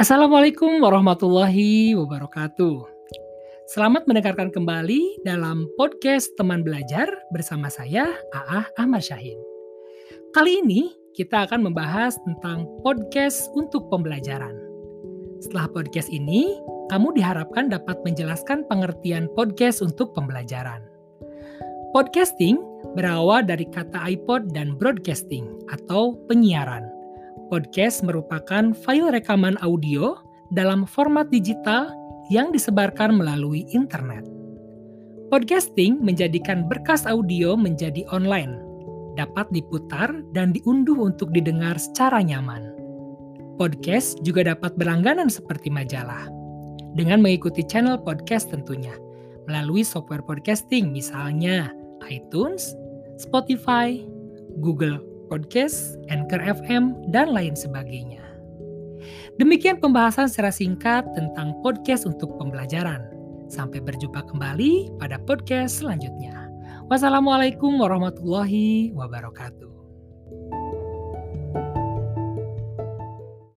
Assalamualaikum warahmatullahi wabarakatuh. Selamat mendengarkan kembali dalam podcast Teman Belajar bersama saya, Aah Ahmad Syahin. Kali ini kita akan membahas tentang podcast untuk pembelajaran. Setelah podcast ini, kamu diharapkan dapat menjelaskan pengertian podcast untuk pembelajaran. Podcasting berawal dari kata iPod dan broadcasting atau penyiaran Podcast merupakan file rekaman audio dalam format digital yang disebarkan melalui internet. Podcasting menjadikan berkas audio menjadi online, dapat diputar dan diunduh untuk didengar secara nyaman. Podcast juga dapat berlangganan seperti majalah, dengan mengikuti channel podcast tentunya, melalui software podcasting misalnya iTunes, Spotify, Google Podcast, Anchor FM, dan lain sebagainya. Demikian pembahasan secara singkat tentang podcast untuk pembelajaran. Sampai berjumpa kembali pada podcast selanjutnya. Wassalamualaikum warahmatullahi wabarakatuh.